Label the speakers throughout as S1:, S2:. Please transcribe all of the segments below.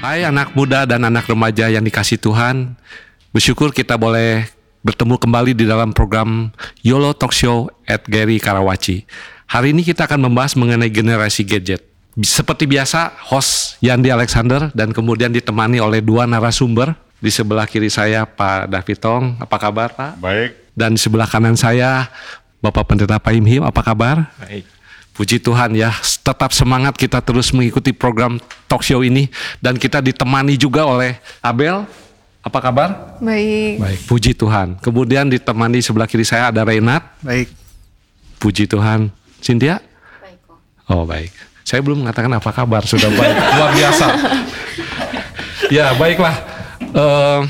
S1: Hai anak muda dan anak remaja yang dikasih Tuhan. Bersyukur kita boleh bertemu kembali di dalam program YOLO Talk Show at Gary Karawaci. Hari ini kita akan membahas mengenai generasi gadget. Seperti biasa, host Yandi Alexander dan kemudian ditemani oleh dua narasumber. Di sebelah kiri saya Pak David Tong, apa kabar Pak?
S2: Baik.
S1: Dan di sebelah kanan saya Bapak Pendeta Pak Him, apa kabar?
S2: Baik.
S1: Puji Tuhan ya, tetap semangat kita terus mengikuti program talk show ini dan kita ditemani juga oleh Abel. Apa kabar?
S3: Baik.
S1: Baik, puji Tuhan. Kemudian ditemani sebelah kiri saya ada Renat.
S4: Baik.
S1: Puji Tuhan. Cynthia?
S3: Baik kok.
S1: Oh, baik. Saya belum mengatakan apa kabar, sudah baik. Luar biasa. ya, baiklah. Eh,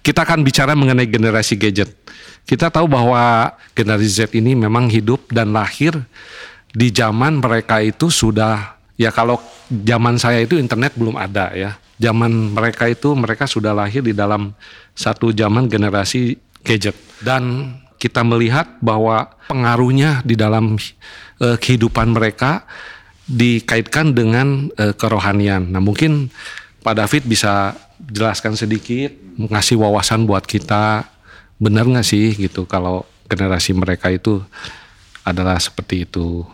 S1: kita akan bicara mengenai generasi gadget. Kita tahu bahwa generasi Z ini memang hidup dan lahir di zaman mereka itu sudah ya kalau zaman saya itu internet belum ada ya. Zaman mereka itu mereka sudah lahir di dalam satu zaman generasi gadget dan kita melihat bahwa pengaruhnya di dalam eh, kehidupan mereka dikaitkan dengan eh, kerohanian. Nah, mungkin Pak David bisa jelaskan sedikit, ngasih wawasan buat kita, benar nggak sih gitu kalau generasi mereka itu adalah seperti itu.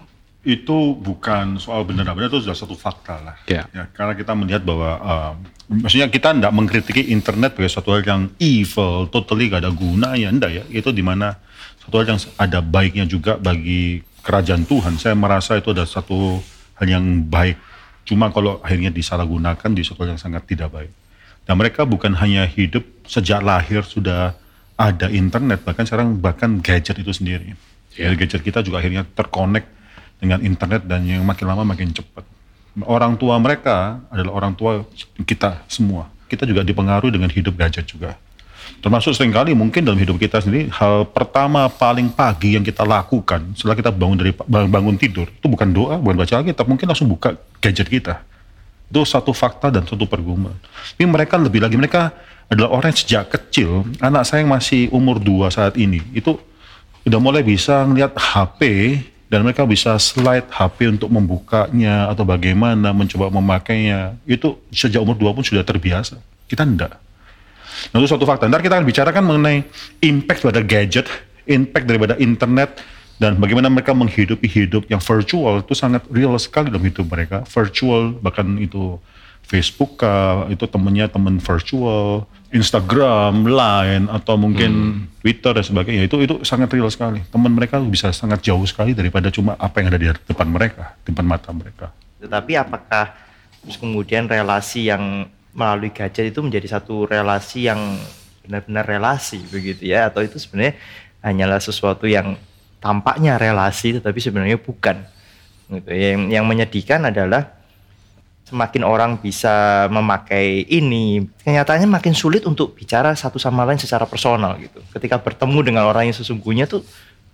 S2: Itu bukan soal benar dan benar itu sudah satu fakta lah.
S1: Ya.
S2: karena kita melihat bahwa uh, maksudnya kita tidak mengkritiki internet sebagai suatu hal yang evil, totally gak ada gunanya, enggak ya. Itu di mana satu hal yang ada baiknya juga bagi kerajaan Tuhan. Saya merasa itu ada satu hal yang baik. Cuma kalau akhirnya disalahgunakan di suatu hal yang sangat tidak baik. Dan mereka bukan hanya hidup sejak lahir sudah ada internet, bahkan sekarang bahkan gadget itu sendiri. Ya. Gadget kita juga akhirnya terkonek dengan internet dan yang makin lama makin cepat. Orang tua mereka adalah orang tua kita semua. Kita juga dipengaruhi dengan hidup gadget juga. Termasuk sering kali mungkin dalam hidup kita sendiri hal pertama paling pagi yang kita lakukan setelah kita bangun dari bangun tidur itu bukan doa, bukan baca Alkitab, mungkin langsung buka gadget kita. Itu satu fakta dan satu pergumulan. Tapi mereka lebih lagi mereka adalah orang yang sejak kecil, anak saya yang masih umur dua saat ini, itu udah mulai bisa ngeliat HP dan mereka bisa slide HP untuk membukanya atau bagaimana mencoba memakainya. Itu sejak umur dua pun sudah terbiasa. Kita enggak. Nah itu suatu fakta nanti kita akan bicarakan mengenai impact pada gadget impact daripada internet dan bagaimana mereka menghidupi hidup yang virtual itu sangat real sekali dalam hidup mereka. Virtual bahkan itu Facebook itu temennya temen virtual Instagram, Line atau mungkin hmm. Twitter dan sebagainya itu itu sangat real sekali. Teman mereka bisa sangat jauh sekali daripada cuma apa yang ada di depan mereka, di depan mata mereka.
S4: Tetapi apakah terus kemudian relasi yang melalui gadget itu menjadi satu relasi yang benar-benar relasi begitu ya atau itu sebenarnya hanyalah sesuatu yang tampaknya relasi tetapi sebenarnya bukan. Gitu. Yang yang menyedihkan adalah semakin orang bisa memakai ini, kenyataannya makin sulit untuk bicara satu sama lain secara personal gitu. Ketika bertemu dengan orang yang sesungguhnya tuh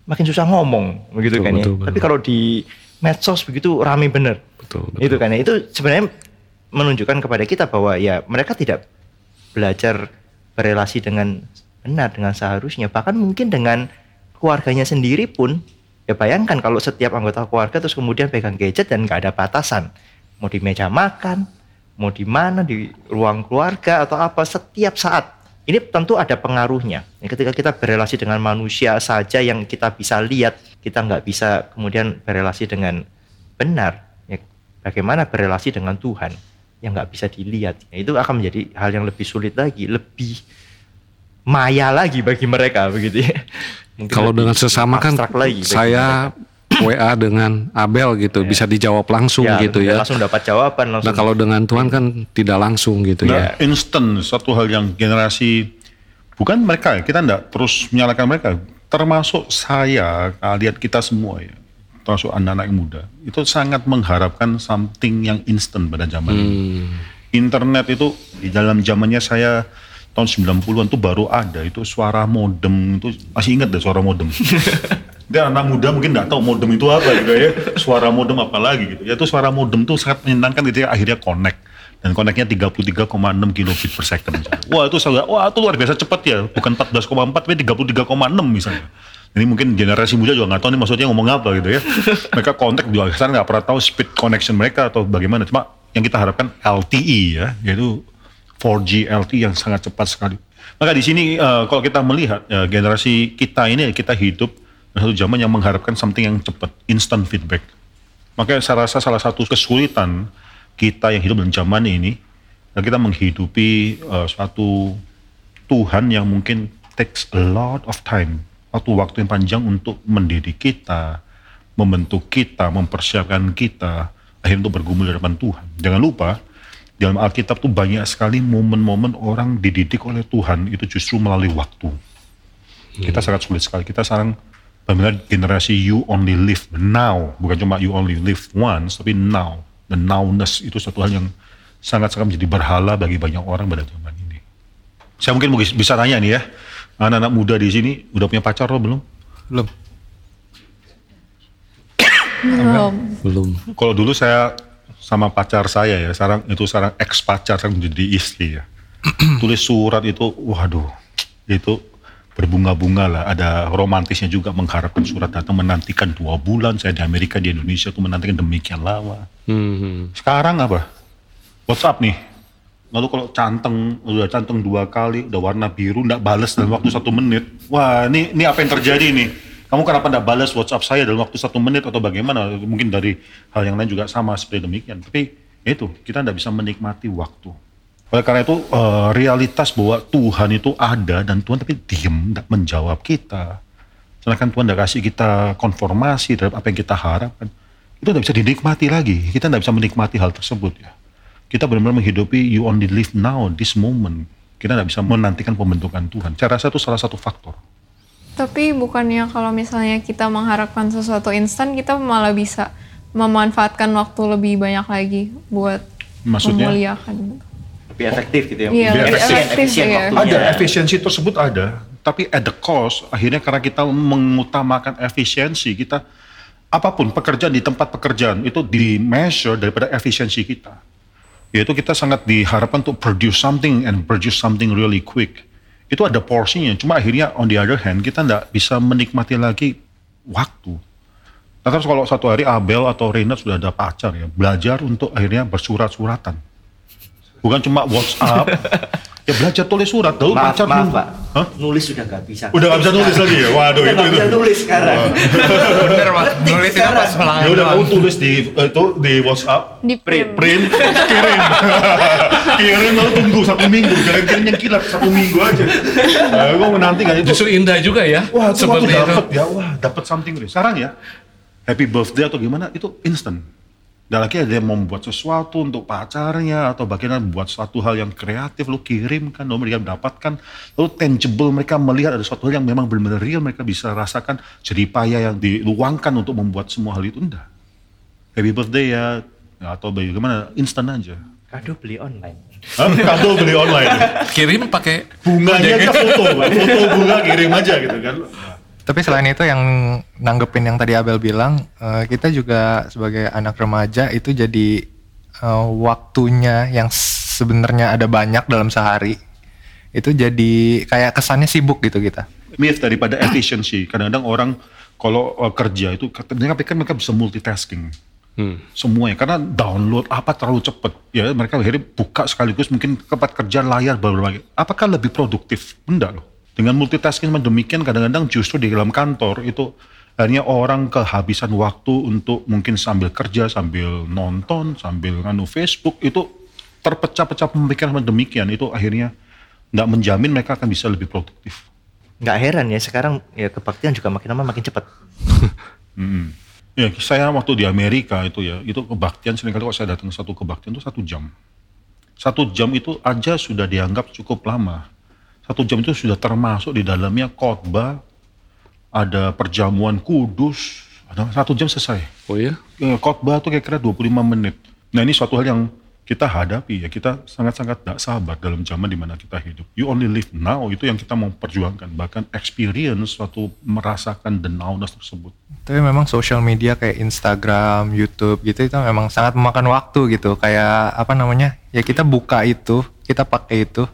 S4: makin susah ngomong begitu betul, kan ya. Betul, Tapi kalau di medsos begitu rame bener. Betul, betul. Itu kan ya. Itu sebenarnya menunjukkan kepada kita bahwa ya mereka tidak belajar berelasi dengan benar dengan seharusnya. Bahkan mungkin dengan keluarganya sendiri pun ya bayangkan kalau setiap anggota keluarga terus kemudian pegang gadget dan nggak ada batasan mau di meja makan, mau di mana di ruang keluarga atau apa setiap saat. Ini tentu ada pengaruhnya. Ya, ketika kita berelasi dengan manusia saja yang kita bisa lihat, kita nggak bisa kemudian berelasi dengan benar. Ya, bagaimana berelasi dengan Tuhan yang nggak bisa dilihat? Ya, itu akan menjadi hal yang lebih sulit lagi, lebih maya lagi bagi mereka begitu ya.
S1: Mungkin Kalau dengan sesama kan lagi saya WA dengan Abel gitu yeah. bisa dijawab langsung ya, gitu ya.
S4: Langsung dapat jawaban langsung.
S1: Nah, kalau dengan Tuhan kan tidak langsung gitu nah,
S2: ya. Instant satu hal yang generasi bukan mereka kita tidak terus menyalahkan mereka termasuk saya lihat kita semua ya termasuk anak-anak yang muda itu sangat mengharapkan something yang instant pada zaman hmm. ini. Internet itu di dalam zamannya saya tahun 90-an tuh baru ada itu suara modem itu masih ingat deh suara modem. Dia anak muda mungkin nggak tahu modem itu apa gitu ya. Suara modem apa lagi gitu. Ya itu suara modem tuh sangat menyenangkan gitu ya akhirnya connect dan connectnya 33,6 kilobit per second. Wah itu sangat, wah itu luar biasa cepat ya. Bukan 14,4 tapi 33,6 misalnya. Ini mungkin generasi muda juga nggak tahu nih maksudnya ngomong apa gitu ya. Mereka kontak juga sekarang nggak pernah tahu speed connection mereka atau bagaimana. Cuma yang kita harapkan LTE ya, yaitu 4G LTE yang sangat cepat sekali. Maka di sini uh, kalau kita melihat uh, generasi kita ini kita hidup satu zaman yang mengharapkan something yang cepat, instant feedback. Maka saya rasa salah satu kesulitan kita yang hidup dalam zaman ini, dan kita menghidupi uh, suatu Tuhan yang mungkin takes a lot of time, waktu waktu yang panjang untuk mendidik kita, membentuk kita, mempersiapkan kita, akhirnya untuk bergumul di hadapan Tuhan. Jangan lupa, dalam Alkitab tuh banyak sekali momen-momen orang dididik oleh Tuhan itu justru melalui waktu. Kita sangat sulit sekali. Kita sekarang benar generasi you only live now, bukan cuma you only live once, tapi now. The nowness itu satu hal yang sangat-sangat menjadi berhala bagi banyak orang pada zaman ini. Saya mungkin bisa tanya nih ya, anak-anak muda di sini udah punya pacar lo belum?
S1: Belum.
S3: Belum.
S1: Belum.
S2: Kalau dulu saya sama pacar saya ya, sekarang itu sekarang ex pacar sekarang menjadi istri ya. Tulis surat itu, waduh, itu berbunga-bunga lah. Ada romantisnya juga mengharapkan surat datang menantikan dua bulan. Saya di Amerika di Indonesia tuh menantikan demikian lama.
S1: Hmm.
S2: Sekarang apa? WhatsApp nih. Lalu kalau canteng, udah canteng dua kali, udah warna biru, nggak bales dalam waktu satu menit. Wah, ini ini apa yang terjadi nih? Kamu kenapa nggak balas WhatsApp saya dalam waktu satu menit atau bagaimana? Mungkin dari hal yang lain juga sama seperti demikian. Tapi ya itu kita nggak bisa menikmati waktu. Oleh karena itu uh, realitas bahwa Tuhan itu ada dan Tuhan tapi diem, nggak menjawab kita. Sedangkan Tuhan nggak kasih kita konformasi terhadap apa yang kita harapkan. Itu nggak bisa dinikmati lagi. Kita nggak bisa menikmati hal tersebut ya. Kita benar-benar menghidupi you only live now, this moment. Kita nggak bisa menantikan pembentukan Tuhan. Saya rasa itu salah satu faktor.
S3: Tapi bukannya kalau misalnya kita mengharapkan sesuatu instan, kita malah bisa memanfaatkan waktu lebih banyak lagi buat
S2: Maksudnya?
S3: memuliakan.
S4: Lebih efektif gitu ya.
S3: Iya,
S2: lebih
S4: efisien,
S3: efektif,
S4: efisien
S3: iya.
S4: waktunya.
S2: Ada efisiensi tersebut ada, tapi at the cost akhirnya karena kita mengutamakan efisiensi kita apa pun pekerjaan di tempat pekerjaan itu di measure daripada efisiensi kita. Yaitu kita sangat diharapkan untuk produce something and produce something really quick. Itu ada porsinya, cuma akhirnya on the other hand kita nggak bisa menikmati lagi waktu. Nah terus kalau satu hari Abel atau Rina sudah ada pacar ya, belajar untuk akhirnya bersurat-suratan. Bukan cuma WhatsApp, ya belajar tulis surat. Dahulu
S4: Maaf,
S2: pacar
S4: maaf. Pak.
S2: Hah?
S4: Nulis sudah nggak bisa.
S2: Udah gak bisa nulis lagi ya? Waduh
S4: Udah
S2: itu
S4: nggak
S2: itu.
S4: bisa nulis sekarang.
S5: Bener mas, nulis itu pas ulangan
S2: Ya udah
S5: doang.
S2: kamu tulis di itu di WhatsApp,
S3: Di print.
S2: print, kirim, kirim lalu tunggu satu minggu, jangan kirim yang kilat satu minggu aja. Nah, gue menanti kan itu.
S1: Justru indah juga ya.
S2: Wah, itu
S1: seperti
S2: waktu
S1: itu.
S2: dapat ya, wah dapat something real. Sekarang ya, happy birthday atau gimana itu instant. Dan lagi ada yang membuat sesuatu untuk pacarnya atau bagaimana membuat suatu hal yang kreatif lu kirimkan, lalu mereka mendapatkan, lalu tangible mereka melihat ada suatu hal yang memang benar-benar real mereka bisa rasakan jerih payah yang diluangkan untuk membuat semua hal itu enggak. Happy birthday ya, atau bagaimana instan aja.
S4: Kado beli online.
S2: Hah? Kado beli online.
S1: Kirim pakai
S2: Bunganya aja foto, foto bunga kirim aja gitu kan.
S5: Tapi selain itu yang nanggepin yang tadi Abel bilang, eh, kita juga sebagai anak remaja itu jadi eh, waktunya yang sebenarnya ada banyak dalam sehari. Itu jadi kayak kesannya sibuk gitu kita.
S2: myth daripada efficiency. Kadang-kadang orang kalau uh, kerja itu mereka pikir mereka bisa multitasking.
S1: Hmm.
S2: Semuanya karena download apa terlalu cepat. Ya mereka akhirnya buka sekaligus mungkin tempat kerja layar berbagai. Apakah lebih produktif? Enggak loh. Dengan multitasking demikian kadang-kadang justru di dalam kantor itu akhirnya orang kehabisan waktu untuk mungkin sambil kerja, sambil nonton, sambil nganu Facebook itu terpecah-pecah pemikiran demikian itu akhirnya nggak menjamin mereka akan bisa lebih produktif.
S4: Nggak heran ya sekarang ya kebaktian juga makin lama makin cepat.
S2: Mm. Ya, saya waktu di Amerika itu ya, itu kebaktian sering kali kalau saya datang satu kebaktian itu satu jam. Satu jam itu aja sudah dianggap cukup lama. Satu jam itu sudah termasuk di dalamnya khotbah, ada perjamuan kudus, ada satu jam selesai.
S1: Oh ya?
S2: Ya, khotbah itu kira-kira 25 menit. Nah ini suatu hal yang kita hadapi ya, kita sangat-sangat tidak sabar dalam zaman di mana kita hidup. You only live now, itu yang kita mau perjuangkan. Bahkan experience suatu merasakan the nowness tersebut.
S5: Tapi memang social media kayak Instagram, YouTube gitu itu memang sangat memakan waktu gitu. Kayak apa namanya? Ya kita buka itu, kita pakai itu.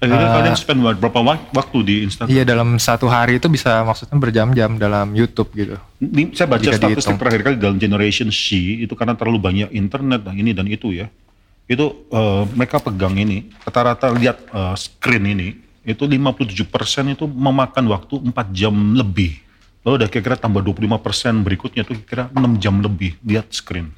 S2: Akhirnya
S5: Eh,
S2: kalian spend berapa wak- waktu di Instagram?
S5: Iya dalam satu hari itu bisa maksudnya berjam-jam dalam YouTube gitu.
S2: Ini saya baca
S5: Jika
S2: statistik
S5: dihitung.
S2: terakhir kali dalam generation C itu karena terlalu banyak internet dan ini dan itu ya. itu eh, mereka pegang ini rata-rata lihat eh, screen ini itu 57% itu memakan waktu 4 jam lebih. Lalu udah kira-kira tambah 25% berikutnya itu kira 6 jam lebih lihat screen.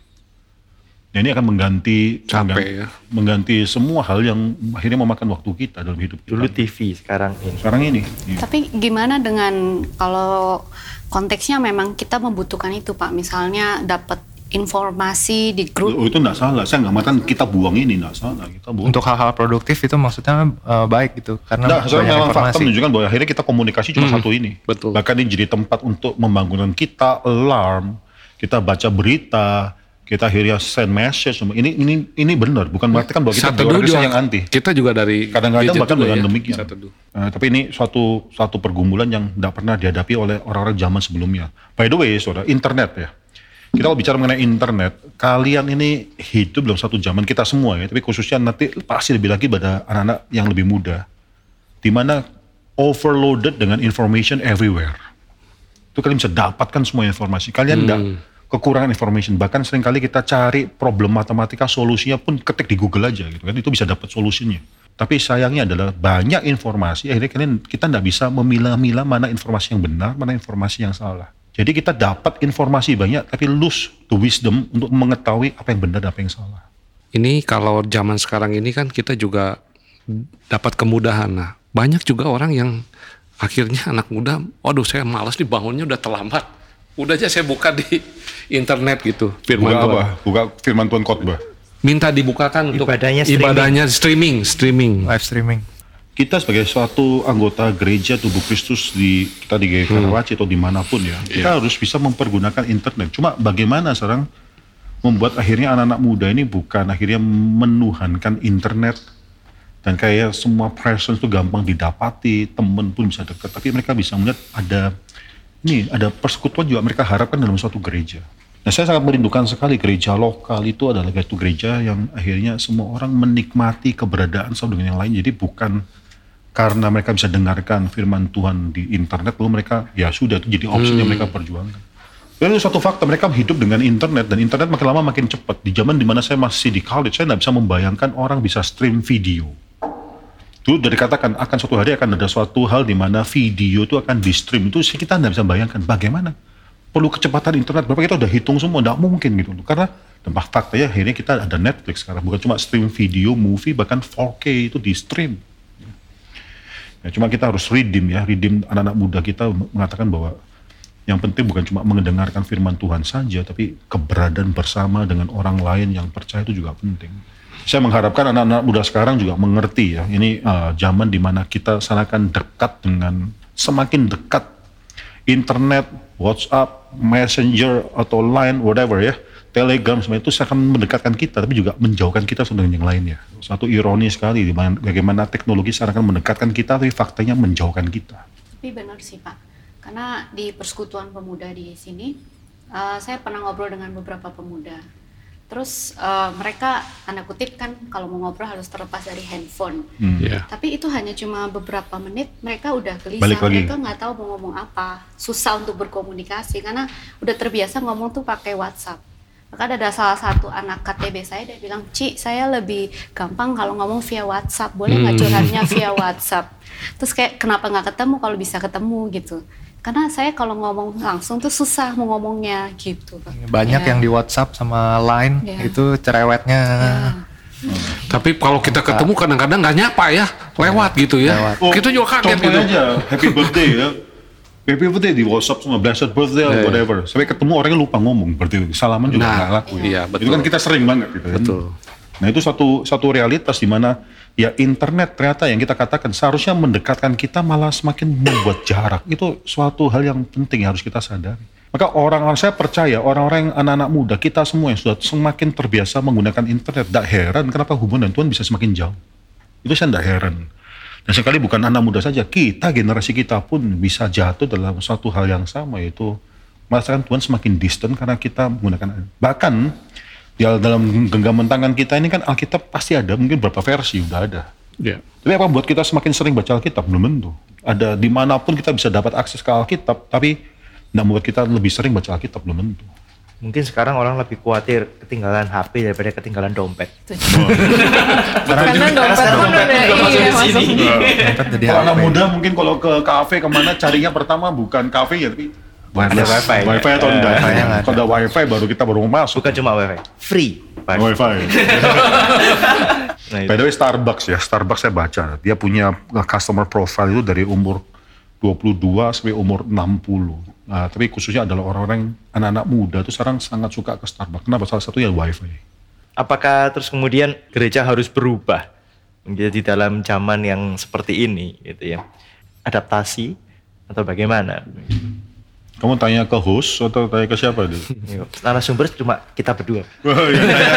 S2: Nah, ini akan mengganti
S1: Capek
S2: mengganti,
S1: ya.
S2: mengganti semua hal yang akhirnya memakan waktu kita dalam hidup kita.
S4: Dulu TV, sekarang ini.
S2: Sekarang ini. iya.
S6: Tapi gimana dengan kalau konteksnya memang kita membutuhkan itu Pak, misalnya dapat informasi di grup
S2: Oh, itu enggak salah. Saya nggak mengatakan kita buang ini, enggak salah. Kita buang.
S5: Untuk hal-hal produktif itu maksudnya eh, baik gitu karena
S2: Nah, soalnya
S5: banyak
S2: memang fakta
S5: informasi.
S2: menunjukkan bahwa akhirnya kita komunikasi cuma satu ini.
S1: betul.
S2: Bahkan ini jadi tempat untuk membangunkan kita alarm, kita baca berita, kita akhirnya send message. semua. Ini ini ini benar, bukan berarti kan bahwa kita Kristen
S1: juga,
S2: yang anti.
S1: kita juga dari
S2: Kadang-kadang bahkan dengan
S1: ya,
S2: demikian. Eh, tapi ini suatu suatu pergumulan yang tidak pernah dihadapi oleh orang-orang zaman sebelumnya. By the way, saudara, internet ya. Kita kalau bicara mengenai internet, kalian ini hidup dalam satu zaman kita semua ya, tapi khususnya nanti pasti lebih lagi pada anak-anak yang lebih muda, di mana overloaded dengan information everywhere. Itu kalian bisa dapatkan semua informasi. Kalian tidak kekurangan information. Bahkan sering kali kita cari problem matematika solusinya pun ketik di Google aja gitu kan. Itu bisa dapat solusinya. Tapi sayangnya adalah banyak informasi akhirnya kalian kita tidak bisa memilah-milah mana informasi yang benar, mana informasi yang salah. Jadi kita dapat informasi banyak tapi lose the wisdom untuk mengetahui apa yang benar dan apa yang salah.
S1: Ini kalau zaman sekarang ini kan kita juga dapat kemudahan. Nah, banyak juga orang yang akhirnya anak muda, waduh saya malas nih bangunnya udah terlambat. Udah aja saya buka di internet gitu firman
S2: Buka
S1: Tuhan.
S2: apa? Buka firman Tuhan khotbah.
S1: Minta dibukakan untuk
S4: Ibadahnya streaming.
S1: ibadahnya streaming, streaming.
S5: live streaming.
S2: kita sebagai suatu anggota gereja tubuh Kristus di kita di gereja Karawaci atau di mana pun ya kita harus bisa mempergunakan internet cuma bagaimana sekarang membuat akhirnya anak-anak muda ini bukan akhirnya menuhankan internet dan kayak semua presence itu gampang didapati temen pun bisa dekat tapi mereka bisa melihat ada ini ada persekutuan juga mereka harapkan dalam suatu gereja Nah saya sangat merindukan sekali gereja lokal itu adalah satu gereja yang akhirnya semua orang menikmati keberadaan satu dengan yang lain. Jadi bukan karena mereka bisa dengarkan firman Tuhan di internet lalu mereka ya sudah itu jadi opsi yang mereka perjuangkan. Dan itu satu fakta mereka hidup dengan internet dan internet makin lama makin cepat. Di zaman di mana saya masih di college saya tidak bisa membayangkan orang bisa stream video. Dulu udah dikatakan akan suatu hari akan ada suatu hal di mana video itu akan di stream itu kita tidak bisa bayangkan. Bagaimana? Perlu kecepatan internet. Berapa kita udah hitung semua? Tidak mungkin gitu loh. Karena dampak fakta ya akhirnya kita ada Netflix sekarang. Bukan cuma stream video movie bahkan 4K itu di stream ya cuma kita harus redeem ya. Redeem anak-anak muda kita mengatakan bahwa yang penting bukan cuma mendengarkan firman Tuhan saja tapi keberadaan bersama dengan orang lain yang percaya itu juga penting saya mengharapkan anak-anak muda sekarang juga mengerti ya ini uh, zaman di mana kita sanakan dekat dengan semakin dekat internet, WhatsApp, Messenger atau Line, whatever ya, Telegram semua itu akan mendekatkan kita, tapi juga menjauhkan kita dengan yang lainnya. Satu ironi sekali, bagaimana teknologi sekarang akan mendekatkan kita, tapi faktanya menjauhkan kita.
S6: Tapi benar sih Pak, karena di persekutuan pemuda di sini, eh, saya pernah ngobrol dengan beberapa pemuda. Terus eh, mereka tanda kutip kan kalau mau ngobrol harus terlepas dari handphone.
S2: Hmm.
S1: Ya.
S6: Tapi itu hanya cuma beberapa menit, mereka udah gelisah,
S2: Balik lagi.
S6: mereka nggak tahu mau ngomong apa, susah untuk berkomunikasi karena udah terbiasa ngomong tuh pakai WhatsApp. Maka ada salah satu anak KTB saya dia bilang, Ci, saya lebih gampang kalau ngomong via WhatsApp, boleh nggak curhatnya via WhatsApp? Terus kayak kenapa nggak ketemu kalau bisa ketemu gitu? Karena saya kalau ngomong langsung tuh susah mau ngomongnya gitu. Pak.
S5: Banyak
S6: Ya.
S5: yang di WhatsApp sama Line
S6: Ya.
S5: itu cerewetnya
S6: Ya.
S1: Tapi kalau kita ketemu kadang-kadang nggak nyapa ya, lewat gitu ya.
S5: Lewat.
S1: Kita juga kaget gitu.
S2: aja, happy birthday ya. Happy birthday di WhatsApp semua, blessed birthday,
S1: Iya, iya.
S2: whatever. Sampai ketemu orangnya lupa ngomong, berarti salaman juga
S1: Nah,
S2: nggak laku.
S1: iya,
S2: Itu
S1: betul.
S2: kan kita sering banget gitu kan.
S1: Betul.
S2: Nah itu satu satu realitas di mana ya internet ternyata yang kita katakan seharusnya mendekatkan kita malah semakin membuat jarak. Itu suatu hal yang penting yang harus kita sadari. Maka orang-orang saya percaya orang-orang yang anak-anak muda kita semua yang sudah semakin terbiasa menggunakan internet, tidak heran kenapa hubungan Tuhan bisa semakin jauh. Itu saya tidak heran. Dan sekali bukan anak muda saja, kita generasi kita pun bisa jatuh dalam suatu hal yang sama yaitu merasakan Tuhan semakin distant karena kita menggunakan bahkan di dalam genggaman tangan kita ini kan Alkitab pasti ada mungkin berapa versi udah ada.
S1: Ya.
S2: Tapi apa buat kita semakin sering baca Alkitab? Belum tentu. Ada di mana pun kita bisa dapat akses ke Alkitab, tapi tidak membuat kita lebih sering baca Alkitab belum tentu.
S4: Mungkin sekarang orang lebih khawatir ketinggalan HP daripada ketinggalan dompet.
S3: Karena dompet
S4: sekarang
S3: pun
S4: dompet
S3: udah
S4: masuk di sini.
S3: masuk.
S5: Dompet jadi
S2: anak muda mungkin kalau ke kafe ke mana carinya pertama bukan kafe ya tapi
S4: Ada wifi.
S2: wifi atau
S4: Eh,
S2: enggak?
S5: wifi ada.
S2: Kalau ada wifi baru kita baru mau masuk.
S4: Bukan cuma wifi, free. Pak.
S2: Wifi.
S4: Nah.
S2: By the way Starbucks ya, Starbucks saya baca dia punya customer profile itu dari umur 22 sampai umur 60. Nah, tapi khususnya adalah orang-orang anak-anak muda itu sekarang sangat suka ke Starbucks. Kenapa? Salah satu ya wifi.
S4: Apakah terus kemudian gereja harus berubah menjadi dalam zaman yang seperti ini gitu ya? Adaptasi atau bagaimana?
S2: Kamu tanya ke host atau tanya ke siapa?
S4: Yuk, Narasumber cuma kita berdua.
S2: Wah, ya, tanya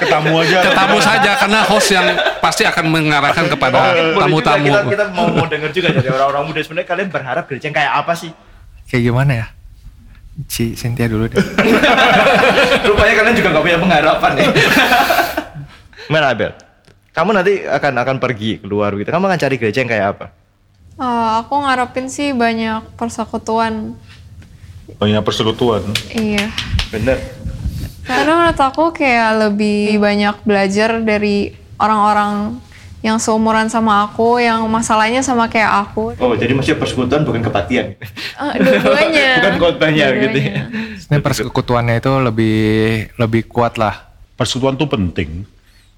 S2: ketamu aja.
S1: Ketamu saja karena host yang pasti akan mengarahkan kepada tamu-tamu.
S4: Kita, kita mau, mau dengar juga dari orang-orang muda sebenarnya kalian berharap gereja yang kayak apa sih?
S5: Kayak gimana ya? Si Cynthia dulu deh.
S4: Rupanya kalian juga nggak punya pengharapan ya. Gimana Abel? Kamu nanti akan akan pergi keluar gitu. Kamu akan cari gereja yang kayak apa?
S3: Eh, aku ngarepin sih banyak persekutuan.
S2: Banyak persekutuan.
S3: Iya.
S4: Bener.
S3: Karena menurut aku kayak lebih banyak belajar dari orang-orang yang seumuran sama aku, yang masalahnya sama kayak aku.
S4: Oh, jadi maksudnya persekutuan bukan kebaktian.
S3: Eh, dua-duanya.
S4: Bukan khotbahnya gitu ya.
S5: Sebenarnya persekutuannya itu lebih lebih kuat lah.
S2: Persekutuan itu penting,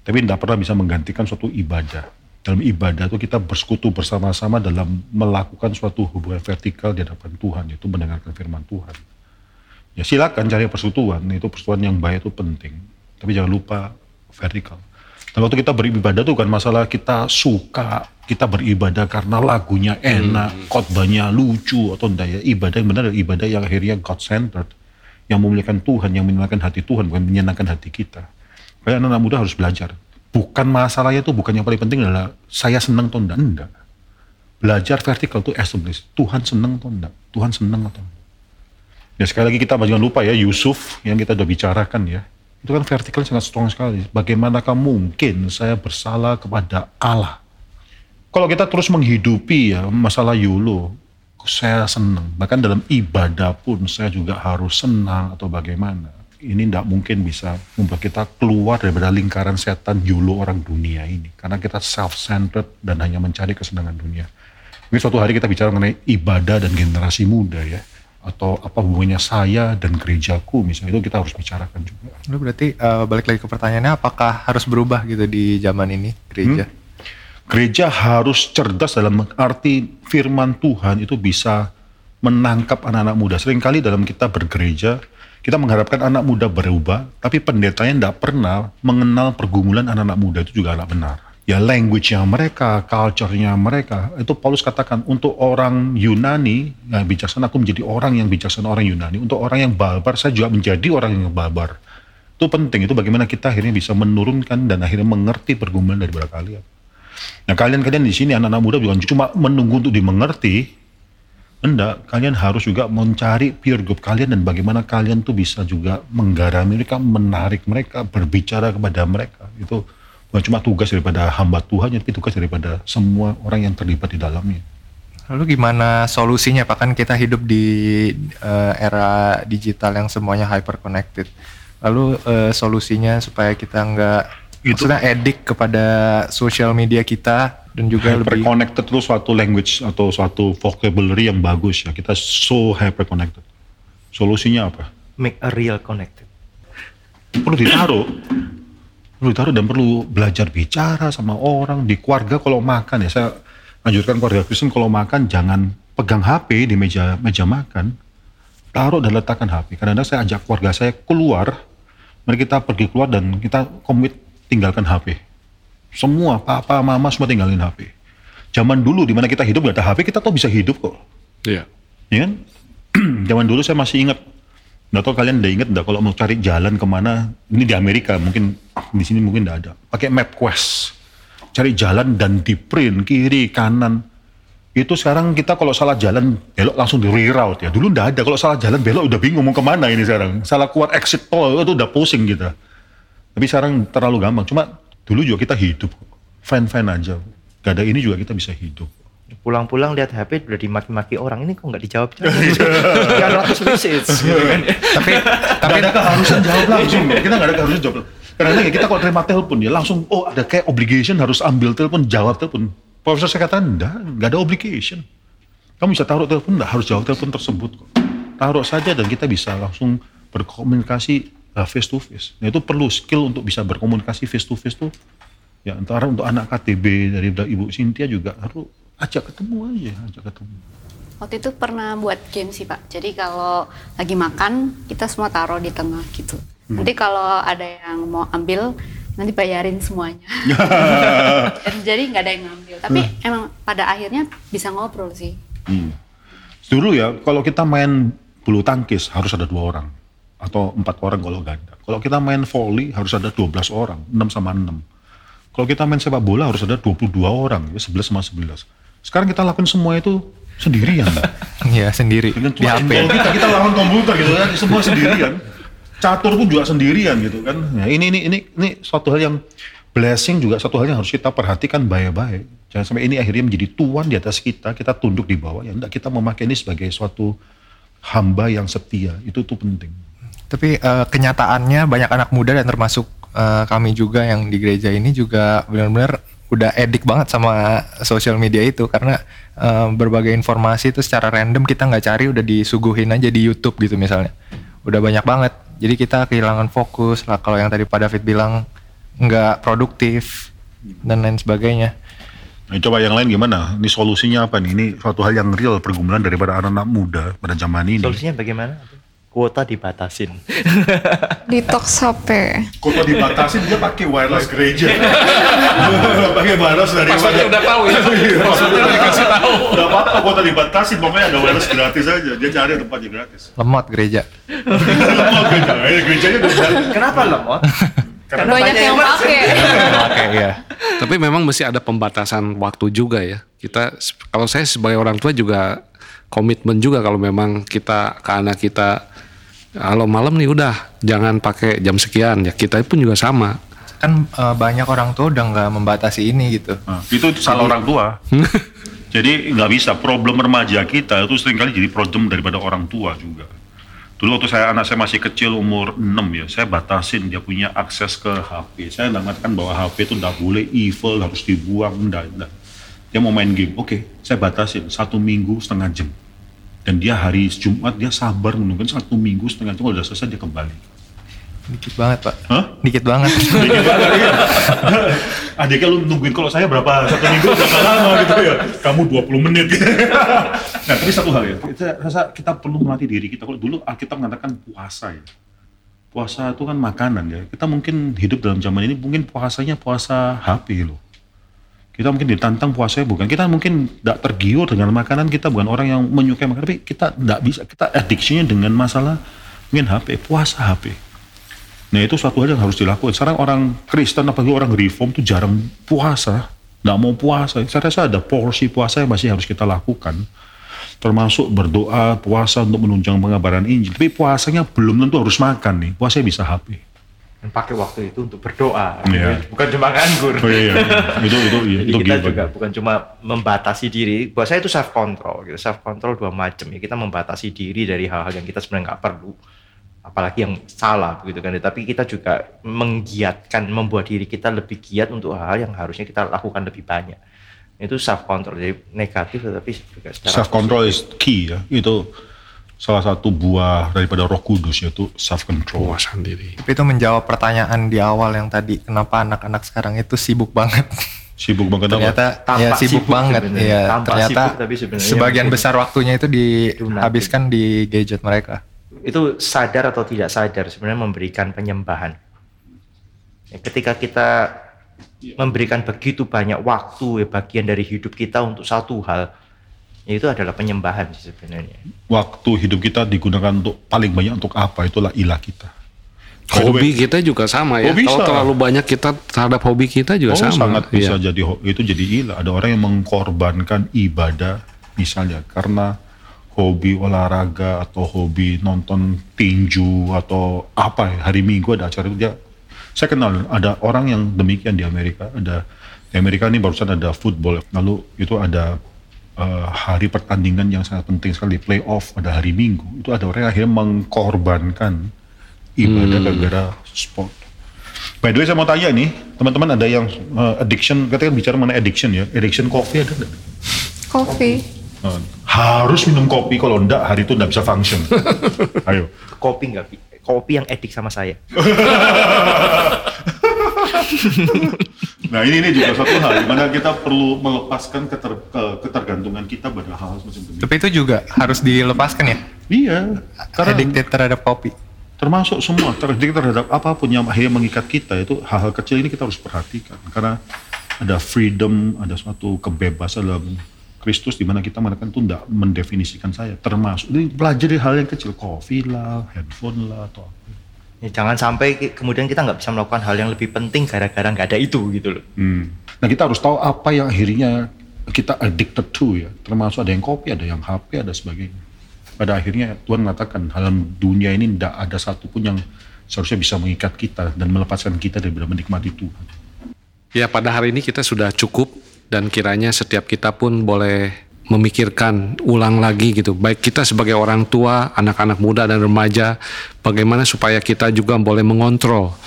S2: tapi tidak pernah bisa menggantikan suatu ibadah. Dalam ibadah itu kita bersekutu bersama-sama dalam melakukan suatu hubungan vertikal di hadapan Tuhan, yaitu mendengarkan firman Tuhan. Ya silakan cari persekutuan, itu persekutuan yang baik itu penting. Tapi jangan lupa vertikal. Dan waktu kita beribadah itu kan masalah kita suka, kita beribadah karena lagunya enak, khotbahnya lucu atau enggak ya. Ibadah yang benar adalah ibadah yang akhirnya God-centered. Yang memuliakan Tuhan, yang menyenangkan hati Tuhan, bukan menyenangkan hati kita. Kayak anak-anak muda harus belajar. Bukan masalahnya itu, bukan yang paling penting adalah saya senang atau enggak. Enggak. Belajar vertikal itu establish. Tuhan senang atau enggak? Tuhan senang atau enggak? Ya sekali lagi kita jangan lupa ya Yusuf yang kita udah bicarakan ya. Itu kan vertikal sangat strong sekali. Bagaimanakah mungkin saya bersalah kepada Allah? Kalau kita terus menghidupi ya masalah YOLO, saya senang. Bahkan dalam ibadah pun saya juga harus senang atau bagaimana. Ini tidak mungkin bisa membuat kita keluar daripada lingkaran setan YOLO orang dunia ini. Karena kita self-centered dan hanya mencari kesenangan dunia. Mungkin suatu hari kita bicara mengenai ibadah dan generasi muda ya. Atau apa hubungannya saya dan gerejaku misalnya itu kita harus bicarakan juga.
S5: Lu berarti eh, balik lagi ke pertanyaannya apakah harus berubah gitu di zaman ini gereja?
S2: Gereja harus cerdas dalam arti firman Tuhan itu bisa menangkap anak-anak muda. Seringkali dalam kita bergereja, kita mengharapkan anak muda berubah, tapi pendetanya tidak pernah mengenal pergumulan anak-anak muda itu juga tidak benar. Ya language-nya mereka, culture-nya mereka, itu Paulus katakan untuk orang Yunani yang bijaksana, aku menjadi orang yang bijaksana orang Yunani. Untuk orang yang barbar, saya juga menjadi orang yang barbar. Itu penting, itu bagaimana kita akhirnya bisa menurunkan dan akhirnya mengerti pergumulan daripada kalian. Nah kalian-kalian di sini anak-anak muda bukan cuma menunggu untuk dimengerti, enggak. Kalian harus juga mencari peer group kalian dan bagaimana kalian tuh bisa juga menggarami mereka, menarik mereka, berbicara kepada mereka. Itu bukan cuma tugas daripada hamba Tuhan, tapi tugas daripada semua orang yang terlibat di dalamnya.
S5: Lalu gimana solusinya Pak? Kan kita hidup di eh, era digital yang semuanya hyper connected. Lalu eh, solusinya supaya kita nggak
S2: Itu-
S5: maksudnya edik kepada sosial media kita dan juga
S2: hyper
S5: lebih
S2: connected itu suatu language atau suatu vocabulary yang bagus ya. Kita so hyper connected. Solusinya apa?
S4: Make a real connected.
S2: perlu ditaruh perlu ditaruh dan perlu belajar bicara sama orang di keluarga kalau makan ya saya anjurkan keluarga Kristen kalau makan jangan pegang HP di meja meja makan taruh dan letakkan HP kadang-kadang saya ajak keluarga saya keluar mari kita pergi keluar dan kita komit tinggalkan HP semua papa mama semua tinggalin HP zaman dulu di mana kita hidup gak ada HP kita tuh bisa hidup kok
S1: Iya.
S2: ya kan? Zaman dulu saya masih ingat, nggak tahu kalian udah inget nggak kalau mau cari jalan ke mana, ini di Amerika mungkin di sini mungkin nggak ada, pakai MapQuest, cari jalan dan di print kiri kanan. Itu sekarang kita kalau salah jalan belok langsung di reroute ya. Dulu nggak ada, kalau salah jalan belok udah bingung mau ke mana ini sekarang. Salah keluar exit tol itu udah pusing kita. Tapi sekarang terlalu gampang. Cuma dulu juga kita hidup, fine aja. Gak ada ini juga kita bisa hidup.
S4: pulang-pulang lihat HP udah dimaki-maki orang ini kok nggak dijawab sekian ratus message gitu kan
S5: tapi
S2: Tapi ada keharusan jawab langsung. Kita nggak ada keharusan jawab. Karena ya kita kalau terima telepon ya langsung oh ada kayak obligation harus ambil telepon jawab telepon. Profesor saya katakan enggak, enggak ada obligation. Kamu bisa taruh telepon enggak harus jawab telepon tersebut kok. Taruh saja dan kita bisa langsung berkomunikasi uh, face to face. Nah, itu perlu skill untuk bisa berkomunikasi face to face tuh. Ya antara untuk anak KTB dari Ibu Cynthia juga harus ajak ketemu aja, ajak ketemu.
S6: Waktu itu pernah buat game sih Pak. Jadi kalau lagi makan kita semua taruh di tengah gitu. Nanti kalau ada yang mau ambil nanti bayarin semuanya. Jadi nggak ada yang ngambil. Tapi emang pada akhirnya bisa ngobrol sih.
S2: Hmm. Dulu ya, kalau kita main bulu tangkis harus ada dua orang atau empat orang kalau ganda. Kalau kita main volley harus ada 12 orang, 6 sama 6. Kalau kita main sepak bola harus ada 22 orang, ya 11 sama 11. Sekarang kita lakukan semua itu sendirian.
S5: ya sendiri
S2: Dengan
S5: di
S2: cuma
S5: HP.
S2: handphone kita, kita lawan komputer gitu kan, semua sendirian. Catur pun juga sendirian gitu kan. Nah, ini ini ini ini suatu hal yang blessing juga satu hal yang harus kita perhatikan baik-baik. Jangan sampai ini akhirnya menjadi tuan di atas kita, kita tunduk di bawah. Ya enggak, kita memakai ini sebagai suatu hamba yang setia. Itu tuh penting.
S5: Tapi eh, kenyataannya banyak anak muda dan termasuk eh, kami juga yang di gereja ini juga benar-benar udah edik banget sama sosial media itu karena eh, berbagai informasi itu secara random kita nggak cari udah disuguhin aja di YouTube gitu misalnya. Udah banyak banget. Jadi kita kehilangan fokus lah kalau yang tadi Pak David bilang nggak produktif dan lain sebagainya.
S2: Nah, coba yang lain gimana? Ini solusinya apa nih? Ini suatu hal yang real pergumulan daripada anak-anak muda pada zaman ini.
S4: solusinya bagaimana kuota dibatasin
S3: Detox HP.
S2: Kota dibatasi dia pakai wireless gereja. pakai wireless dari
S1: Maksudnya udah tahu ya. Maksudnya udah dikasih tahu.
S2: Udah apa-apa kota dibatasi, pokoknya ada wireless gratis aja. Dia cari tempatnya gratis.
S5: Lemot gereja.
S2: Oh, gereja, eh, gerejanya udah
S4: kenapa lemot
S3: Banyak yang pakai.
S5: Oke ya.
S1: Tapi memang mesti ada pembatasan waktu juga ya. Kita kalau saya sebagai orang tua juga komitmen juga kalau memang kita ke anak kita kalau malam nih udah jangan pakai jam sekian ya kita pun juga sama.
S5: Kan eh, banyak orang tua udah nggak membatasi ini gitu.
S2: Nah, itu salah orang tua. jadi nggak bisa. Problem remaja kita itu sering kali jadi problem daripada orang tua juga. Dulu waktu saya anak saya masih kecil umur 6 ya, saya batasin dia punya akses ke HP. Saya nggak mengatakan bahwa HP itu nggak boleh evil, harus dibuang, enggak, enggak. Dia mau main game, oke, saya batasin satu minggu setengah jam. Dan dia hari Jumat dia sabar menunggu satu minggu setengah jam, kalau udah selesai dia kembali.
S5: Dikit banget pak.
S2: Hah?
S5: Dikit banget.
S2: Dikit banget iya. Adiknya lu nungguin kalau saya berapa satu minggu berapa lama gitu ya. Kamu 20 menit gitu. nah, tapi satu hal ya, kita rasa kita perlu melatih diri kita. Kalau dulu Alkitab mengatakan puasa ya. Puasa itu kan makanan ya. Kita mungkin hidup dalam zaman ini mungkin puasanya puasa HP loh. Kita mungkin ditantang puasanya bukan. Kita mungkin tidak tergiur dengan makanan. Kita bukan orang yang menyukai makanan. Tapi kita tidak bisa. Kita addiction dengan masalah mungkin HP. Puasa HP. Nah itu suatu hal yang harus dilakukan. Sekarang orang Kristen apalagi orang Reform tuh jarang puasa, nggak mau puasa. Saya rasa ada porsi puasa yang masih harus kita lakukan. Termasuk berdoa, puasa untuk menunjang pengabaran Injil. Tapi puasanya belum tentu harus makan nih. Puasanya bisa HP.
S4: Dan pakai waktu itu untuk berdoa
S2: Iya.
S4: bukan cuma nganggur
S2: Oh iya, iya. itu itu iya, itu
S4: kita juga bukan cuma membatasi diri, buat saya itu self control gitu. Self control dua macam ya. Kita membatasi diri dari hal-hal yang kita sebenarnya nggak perlu, apalagi yang salah begitu kan. Tapi kita juga menggiatkan, membuat diri kita lebih giat untuk hal yang harusnya kita lakukan lebih banyak. Itu self control, jadi negatif tetapi juga secara
S2: Self control is key ya. Itu salah satu buah daripada Roh Kudus yaitu self control.
S1: Puasan diri.
S5: Tapi itu menjawab pertanyaan di awal yang tadi kenapa anak-anak sekarang itu sibuk banget.
S2: Sibuk banget apa?
S5: ternyata
S4: Tampak
S5: ya sibuk,
S4: sibuk
S5: banget ya
S4: Tampak
S5: ternyata
S4: sibuk, tapi sebenarnya
S5: sebagian
S4: mungkin
S5: besar waktunya itu dihabiskan di gadget mereka
S4: itu sadar atau tidak sadar sebenarnya memberikan penyembahan. Ya, ketika kita memberikan begitu banyak waktu ya, bagian dari hidup kita untuk satu hal, ya itu adalah penyembahan sih sebenarnya.
S2: Waktu hidup kita digunakan untuk paling banyak untuk apa? Itulah ilah kita.
S1: Hobi kita juga sama ya.
S2: Oh, bisa.
S1: Kalau terlalu banyak kita terhadap hobi kita juga
S2: Oh,
S1: sama.
S2: sangat bisa
S1: Iya.
S2: jadi itu jadi ilah. Ada orang yang mengkorbankan ibadah misalnya karena hobi olahraga atau hobi nonton tinju atau apa ya, hari Minggu ada acara itu dia saya kenal ada orang yang demikian di Amerika ada di Amerika ini barusan ada football lalu itu ada eh, hari pertandingan yang sangat penting sekali playoff pada hari Minggu itu ada orang yang akhirnya mengkorbankan ibadah gara-gara sport. By the way saya mau tanya nih teman-teman ada yang eh, addiction kita kan bicara mengenai addiction ya addiction coffee ada nggak?
S3: Coffee.
S2: Eh, harus minum kopi kalau enggak hari itu enggak bisa function. Ayo.
S4: Kopi nggak? Pi? Kopi yang edik sama saya.
S2: Nah ini ini juga satu hal di mana kita perlu melepaskan keter- ke- ketergantungan kita pada hal semacam itu.
S5: Tapi itu juga harus dilepaskan ya.
S2: Iya, karena
S5: Addicted terhadap kopi.
S2: termasuk semua terjadi terhadap apa pun yang akhirnya mengikat kita itu hal-hal kecil ini kita harus perhatikan karena ada freedom, ada suatu kebebasan dalam Kristus di mana kita mengatakan itu tidak mendefinisikan saya termasuk ini pelajari hal yang kecil kopi lah, handphone lah atau apa.
S4: Ya, jangan sampai ke- kemudian kita nggak bisa melakukan hal yang lebih penting gara-gara nggak ada itu gitu loh.
S2: Hmm. Nah kita harus tahu apa yang akhirnya kita addicted to ya. Termasuk ada yang kopi, ada yang HP, ada sebagainya. Pada akhirnya Tuhan mengatakan dalam dunia ini tidak ada satupun yang seharusnya bisa mengikat kita dan melepaskan kita daripada menikmati Tuhan.
S1: Ya pada hari ini kita sudah cukup dan kiranya setiap kita pun boleh memikirkan ulang lagi gitu. Baik kita sebagai orang tua, anak-anak muda dan remaja, bagaimana supaya kita juga boleh mengontrol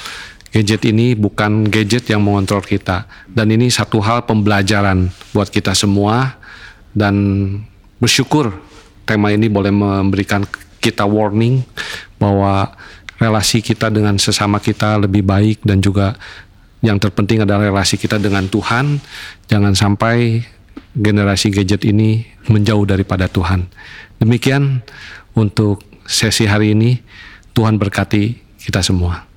S1: gadget ini bukan gadget yang mengontrol kita. Dan ini satu hal pembelajaran buat kita semua dan bersyukur tema ini boleh memberikan kita warning bahwa relasi kita dengan sesama kita lebih baik dan juga yang terpenting adalah relasi kita dengan Tuhan. Jangan sampai generasi gadget ini menjauh daripada Tuhan. Demikian untuk sesi hari ini. Tuhan berkati kita semua.